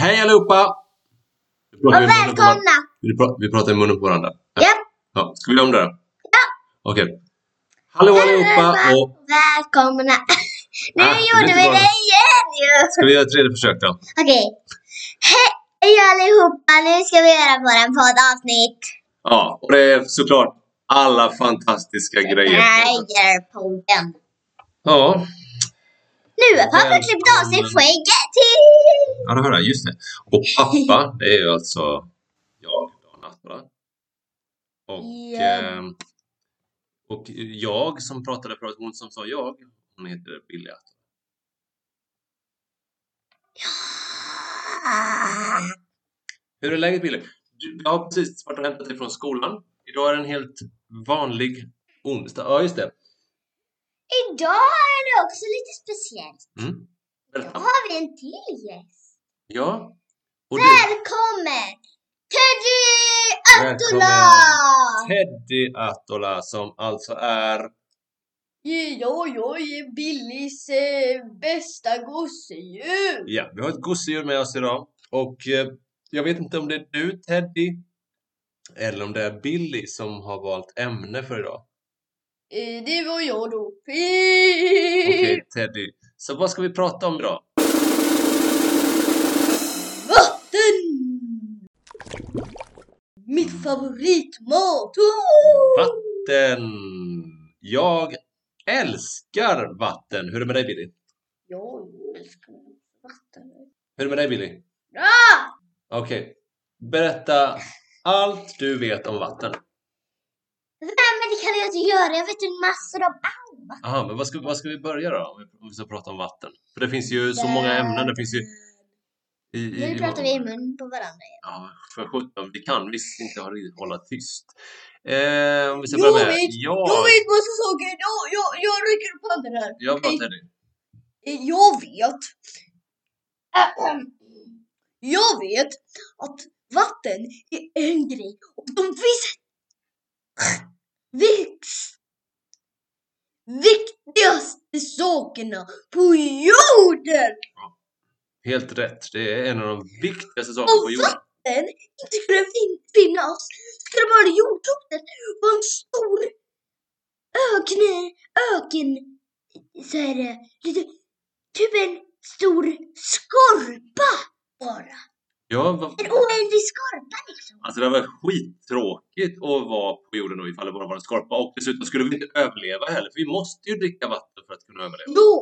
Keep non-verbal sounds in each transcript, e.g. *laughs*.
Hej allihopa! Och pratar välkomna! Vi pra- Vi pratar i munnen på varandra. Ja. ja. Ska vi göra om det då? Ja! Okej. Hallå allihopa och... Välkomna! *laughs* Nu Ah, gjorde vi det igen ju! Ska vi göra ett tredje försök då? Okej. Hej allihopa! Nu ska vi göra våra poddavsnitt. Ja, och det är såklart alla fantastiska grejer. Grejer på den. Ja, Nu har pappa klippt av sig skägget. Ja det hör jag. Just det. Och pappa, det är ju alltså jag, Dan Attla. Och, Ja. ehm, och jag som pratade förut, hon som sa jag, hon heter Billy Attla. Hur är läget Billy? Du, jag har precis varit och hämtat dig från skolan. Idag är det en helt vanlig onsdag. Ja, just det. Idag är det också lite speciellt. Mm. Då har vi en till gäst. Ja. Och du, Välkommen! Teddy Attola! Teddy Attola som alltså är... Ja, jag är Billys eh, bästa gosedjur. Ja, vi har ett gosedjur med oss idag. Och eh, jag vet inte om det är du Teddy eller om det är Billy som har valt ämne för idag. Eh, det var jag då. Okej *laughs* Teddy. Så vad ska vi prata om idag? Mitt favoritmat! Oh! Vatten! Jag älskar vatten! Hur är det med dig Billy? Jag älskar vatten. Hur är det med dig Billy? Ah! Okej. Berätta allt du vet om vatten. Nej men det kan jag inte göra, jag vet ju massor om allt. Aha, men vad ska, vad ska vi börja då? Om vi, om vi ska prata om vatten. För det finns ju så många ämnen. Det finns ju... I, i, Nu pratar vi i mun på varandra igen. Ja, för sjutton. Vi kan visst inte hålla- tyst. Eh, om vi ska börja Jag med... vet, Ja, Jag vet massa saker. Jag, jag, jag rycker upp handen här. jag bara Teddy. Eh, Jag vet. Jag vet att vatten är en grej och de finns viks, viktigaste sakerna på jorden. Helt rätt. Det är en av de viktigaste sakerna på jorden. Den inte skulle fin- finnas skulle bara jordklotet vara en stor öken, öken, så är det, lite, typ en stor skorpa bara. Ja, vad, En oändlig skorpa liksom. alltså det var skittråkigt att vara på jorden då ifall det bara var en skorpa. Och dessutom skulle vi inte överleva heller. För vi måste ju dricka vatten för att kunna överleva. Jo,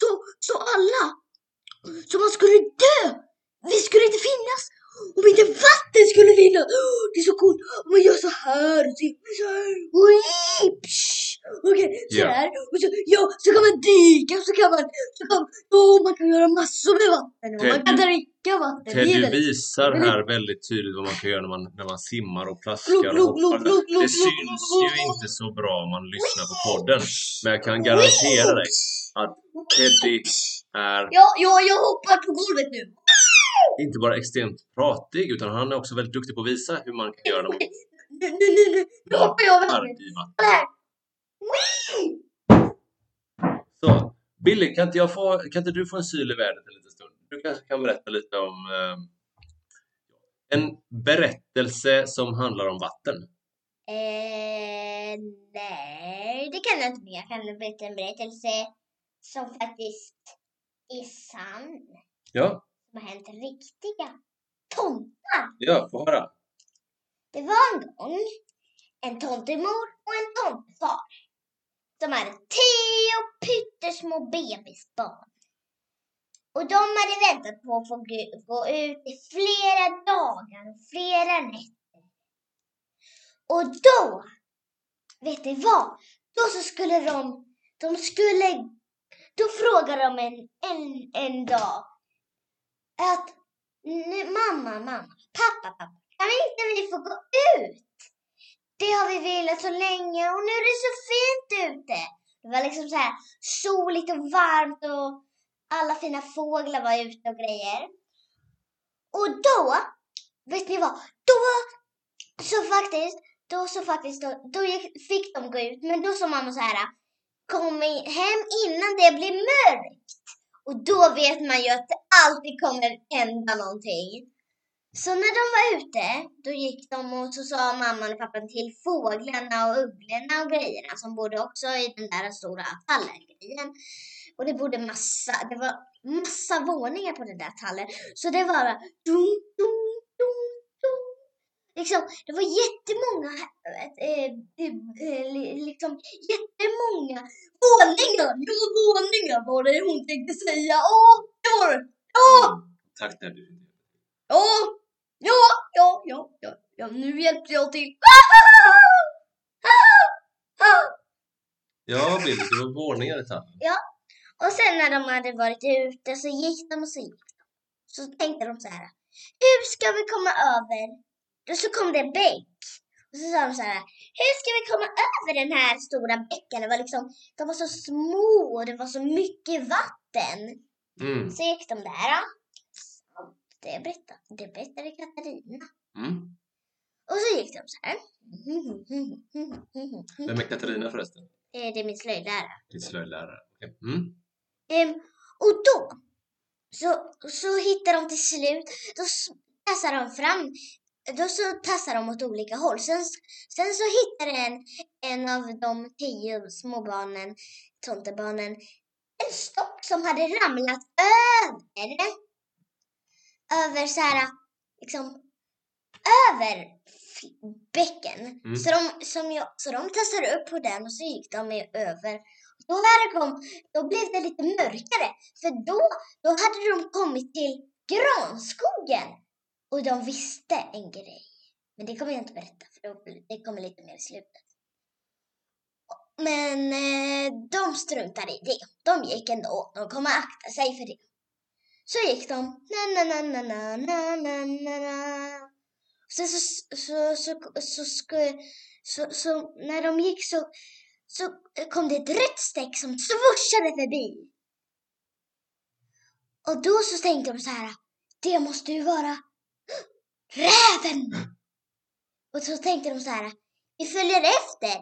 så, så alla, så man skulle dö. Vi skulle inte finnas om inte vatten skulle finnas. Det är så coolt. Om man gör så här, och så här. Oj, Okej, så Ja. här. Och så, ja, så kan man dyka och så kan man, så kan, ja, man kan göra massor med vatten. Och man kan Ted, dricka vatten. Det Teddy väldigt- visar här väldigt tydligt vad man kan göra när man, när man simmar och plaskar och hoppar. Det syns ju inte så bra om man lyssnar på podden. Men jag kan garantera dig att Teddy är Ja, ja, jag hoppar på golvet nu. inte bara extremt pratig utan han är också väldigt duktig på att visa hur man kan göra man *laughs* Nu, nu, nu, nu, nu hoppar jag hoppar verkligen. i vatten. Kolla här. Så, Billy, kan inte, jag få, kan inte du få en syl i vädret en liten stund? Du kanske kan berätta lite om eh, en berättelse som handlar om vatten. Eh, nej, det kan jag inte. Jag kan berätta en berättelse som faktiskt är sann. Ja, Som har hänt riktiga tomtar. ja, få höra. Det var en gång en tomtemor och en tomtefar som hade tio pyttesmå bebisbarn. Och de hade väntat på att få gå- ut i flera dagar och flera nätter. Och då, vet ni vad? Då så skulle de, de skulle, då frågade de en, en, en dag att nu, mamma, mamma, pappa, pappa, kan inte vi få gå ut? Det har vi velat så länge och nu är det så fint ute. Det var liksom så här soligt och varmt och alla fina fåglar var ute och grejer. Och då, vet ni vad? Då så faktiskt, då så faktiskt, då, då fick de gå ut. Men då sa mamma så här, kom hem innan det blir mörkt. Och då vet man ju att det alltid kommer hända någonting. Så när de var ute, då gick de och så sa mamman och pappan till fåglarna och ugglorna och grejerna som bodde också i den där stora tallen-grejen. Och det bodde massa, det var massa våningar på den där tallen. Så det var dum, dum, dum, dum. Liksom, det var jättemånga, äh, äh, liksom jättemånga våningar. Ja, våningar var det hon tänkte säga. Åh, det var det. Ja, Tack Debbie. ja, ja, ja, ja, ja, ja, nu hjälpte jag till. Ja, Billy, det var våningar i tallen. Och sen när de hade varit ute så gick de och så gick de. Så tänkte de så här. Hur ska vi komma över? Och så kom det en bäck. Och så sa de så här. Hur ska vi komma över den här stora bäcken? Det var liksom, de var så små och det var så mycket vatten. Mm. Så gick de där. ja. Det berättade, det berättade Katarina. Mm. Och så gick de så här. *laughs* Vem är Katarina förresten? Eh, Det är min slöjdlärare. Din slöjdlärare. Okej. Mm. Ehm, och då så, så hittar de till slut, då tassar de fram, då så tassar de åt olika håll. Sen, sen så hittar en, en av de tio små barnen, tomtebarnen, en stock som hade ramlat över, över så här, liksom, över bäcken. Mm. Så, de, som jag, så de tassade upp på den och så gick de över. Då, när det kom, då blev det lite mörkare, för då, då hade de kommit till granskogen. Och de visste en grej. Men det kommer jag inte berätta, för då, det kommer lite mer i slutet. Men eh, de struntade i det. De gick ändå. De kommer akta sig för det. Så gick de. Na, na, na, na, na, na, na, na, na. Sen så, så, så, så, så, så, så, så när de gick så, så kom det ett rött streck som svuschade förbi. Och då så tänkte de så här, det måste ju vara räven. Och så tänkte de så här, vi följer efter.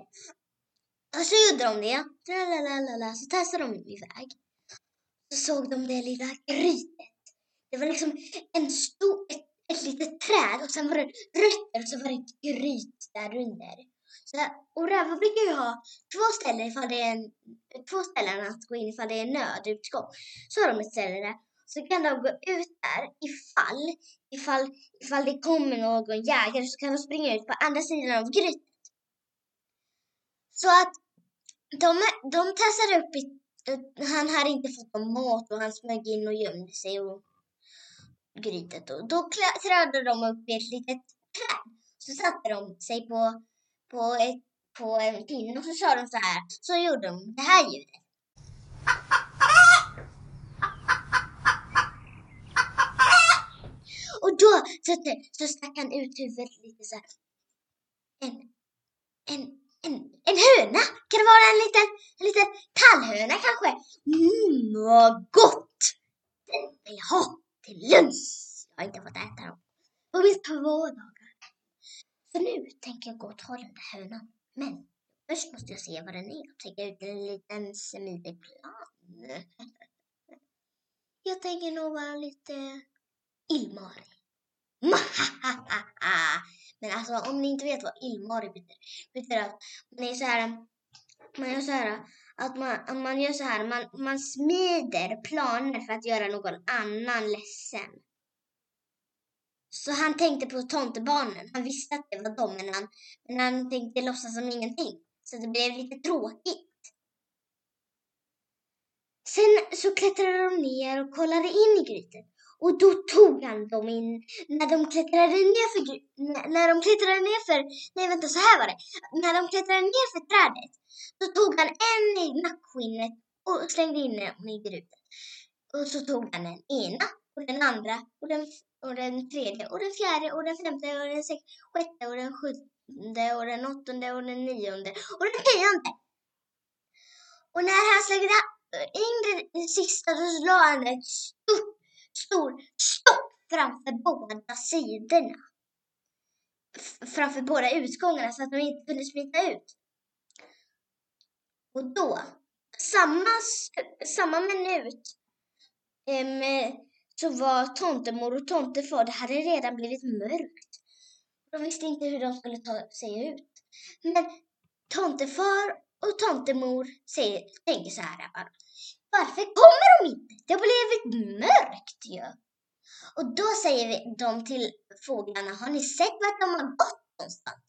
Och så gjorde de det. Tralalala, så tassade de iväg. Så såg de det lilla grytet. Det var liksom en stor, ett, ett litet träd och sen var det rötter och så var det ett gryt där under. Så, och rävar brukar ju ha två ställen ifall det är en, två ställen att gå in ifall det är nödutgång. Så har de ett ställe där. Så kan de gå ut där ifall, ifall, ifall det kommer någon jägare så kan de springa ut på andra sidan av grytet. Så att de, de tassar upp i, han hade inte fått någon mat och han smög in och gömde sig och grytet och då klättrade de upp i ett litet träd. Så satte de sig på, på, ett, på en pinne och så sa de så här, så gjorde de det här ljudet. Och då så, så stack han ut huvudet lite så här. En, en, en, en höna? Kan det vara en liten, en liten tallhöna kanske? Mmm, vad gott! Den vill jag ha till lunch. Jag har inte fått äta dem på minst två dagar. Så nu tänker jag gå och ta den där hönan. Men först måste jag se vad den är och tänka ut en liten smidig plan. Jag tänker nog vara lite illmarig. *laughs* Men alltså om ni inte vet vad Ilmari betyder, betyder att man är så här, man gör så här, att man, man gör så här, man, man smider planer för att göra någon annan ledsen. Så han tänkte på tomtebarnen. Han visste att det var dem, men han, men han tänkte låtsas som ingenting. Så det blev lite tråkigt. Sen så klättrade de ner och kollade in i grytet. Och då tog han dem in, när de klättrade ner för, när- de klättrade ner för, nej vänta så här var det. När de klättrade ner för trädet så tog han en i nackskinnet och slängde in den i gruten. Och så tog han den ena och den andra och den, och den tredje och den fjärde och den femte och den sex, sjätte och den sjunde och den åttonde och den nionde och den tionde. Och när han slängde in den sista så la han ett stort, stor stopp framför båda sidorna. F- framför båda utgångarna så att de inte kunde smita ut. Och då, samma, samma minut, um, så var tomtemor och tomtefar, det hade redan blivit mörkt. De visste inte hur de skulle ta sig ut. Men tomtefar och tomtemor säger, tänker så här bara. Varför kommer de inte? Det har blivit mörkt ju. Och då säger vi, de till fåglarna, har ni sett vart de har gått någonstans?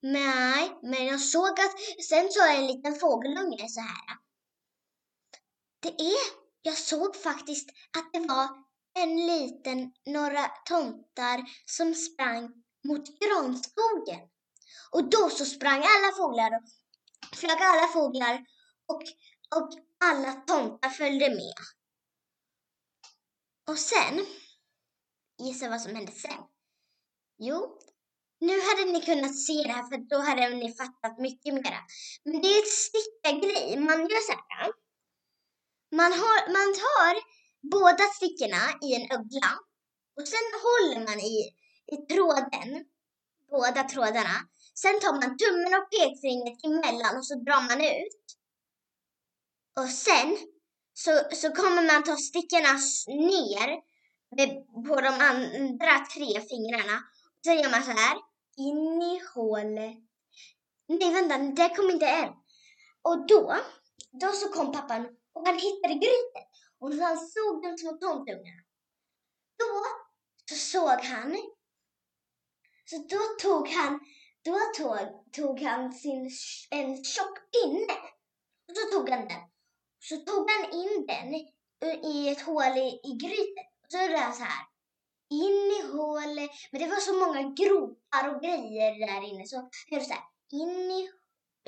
Nej, men jag såg att, sen sa en liten fågelunge så här. Det är, jag såg faktiskt att det var en liten, några tomtar som sprang mot granskogen. Och då så sprang alla fåglar, flög alla fåglar och, och alla tomtar följde med. Och sen, gissa vad som hände sen? Jo, nu hade ni kunnat se det här för då hade ni fattat mycket mera. Men det är ett stickargrej. Man gör så här. Man, har, man tar båda stickorna i en ögla och sen håller man i, i tråden, båda trådarna. Sen tar man tummen och pekfingret emellan och så drar man ut. Och sen så, så kommer man ta stickorna ner med, på de andra tre fingrarna. Sen gör man så här, in i hålet. Nej vänta, det kom inte än. Och då, då så kom pappan och han hittade grytet. Och han såg de små tomtungarna, då så såg han, så då tog han, då tog, tog han sin, en tjock pinne. Och så tog han den. Så tog han in den i ett hål i, i grytet. Och så gjorde han så här. In i hålet. Men det var så många gropar och grejer där inne. Så jag gjorde så här. In i,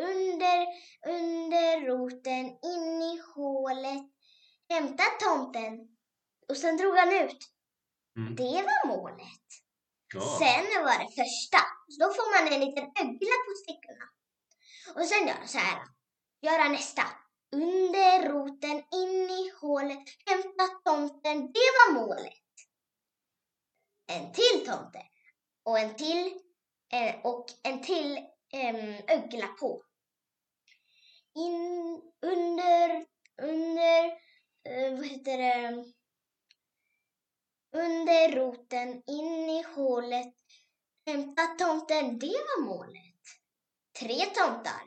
under, under roten, in i hålet. Hämta tomten. Och sen drog han ut. Mm. Det var målet. Ja. Sen var det första. Så då får man en liten ögla på stickorna. Och sen gör han så här. Göra nästa. Under roten, in i hålet, hämta tomten. Det var målet. En till tomte. Och en till eh, och en till eh, ögla på. In, under, under, eh, vad heter det? Under roten, in i hålet, hämta tomten, det var målet. Tre tomtar.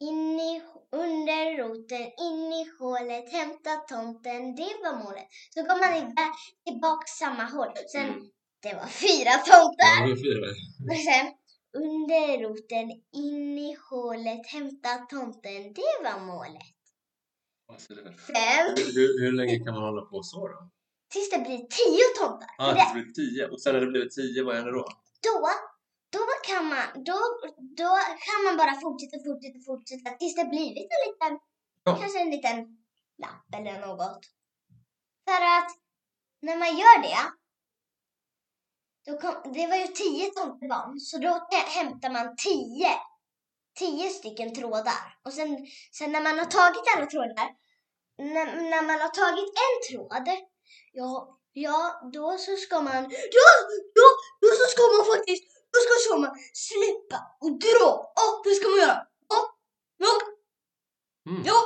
In i, under roten, in i hålet, hämta tomten, det var målet. Så kom man iväg, tillbaka samma håll. Sen, Mm. det var fyra tomtar. Ja, det är fyra. Och sen, under roten, in i hålet, hämta tomten, det var målet. Alltså, det Fem, Hur, hur länge kan man hålla på så då? tills det blir tio tomtar. Ja, För det det, blir tio. Och sen när det blivit tio, vad händer då? då, då kan man, då, då kan man bara fortsätta, fortsätta, fortsätta tills det blivit en liten, Ja. kanske en liten lapp eller något. För att när man gör det, då kom, det var ju tio tomtebarn, så då hä- hämtar man tio, tio stycken trådar. Och sen, sen när man har tagit alla trådar, när, när man har tagit en tråd, ja, ja, då så ska man, ja, ja, då så ska man faktiskt, då ska man släppa och dra. Ja, det ska man göra. Ja, ja, Mm. ja,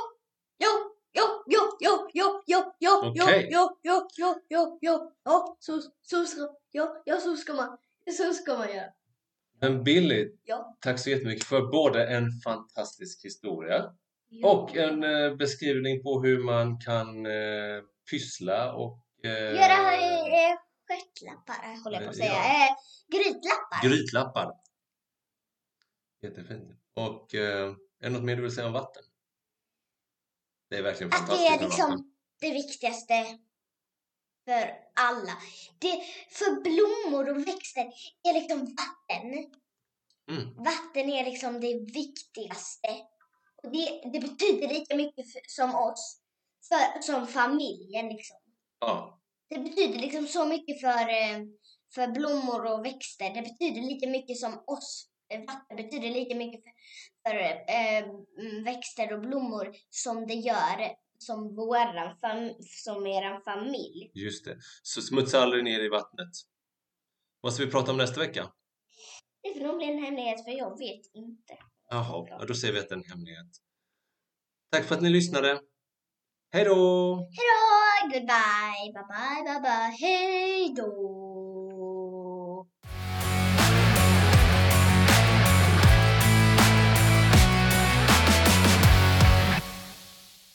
ja, ja, ja, ja, ja, ja, ja, ja, ja, ja, ja, ja, ja, ja, så, så ska, ja, ja, så ska man, så ska man göra. Men Billy, Ja. tack så jättemycket för både en fantastisk historia och en eh, beskrivning på hur man kan eh, pyssla och eh, Göra eh, stjärtlappar, håller jag på att säga. Ja. Eh, grytlappar. grytlappar. Jättefint. Och eh, är det något mer du vill säga om vatten? Det är verkligen Att det fantastiskt är med vatten. liksom det viktigaste för alla. Det, för blommor och växter är liksom vatten. Mm. Vatten är liksom det viktigaste. Och det, det betyder lika mycket för, som oss, för, som familjen liksom. Ja, Det betyder liksom så mycket för, eh, för blommor och växter. Det betyder lika mycket som oss. Eh, Vatten betyder lika mycket för, för mm, växter och blommor som det gör som våran fam- som eran familj. just det. Så smutsa aldrig ner i vattnet. Vad ska vi prata om nästa vecka? Det får nog bli en hemlighet för jag vet inte. Jaha, ja, då säger vi att det är en hemlighet. Tack för att ni lyssnade. Hello. Hello. Goodbye. Bye bye. Bye bye. Hey. -do.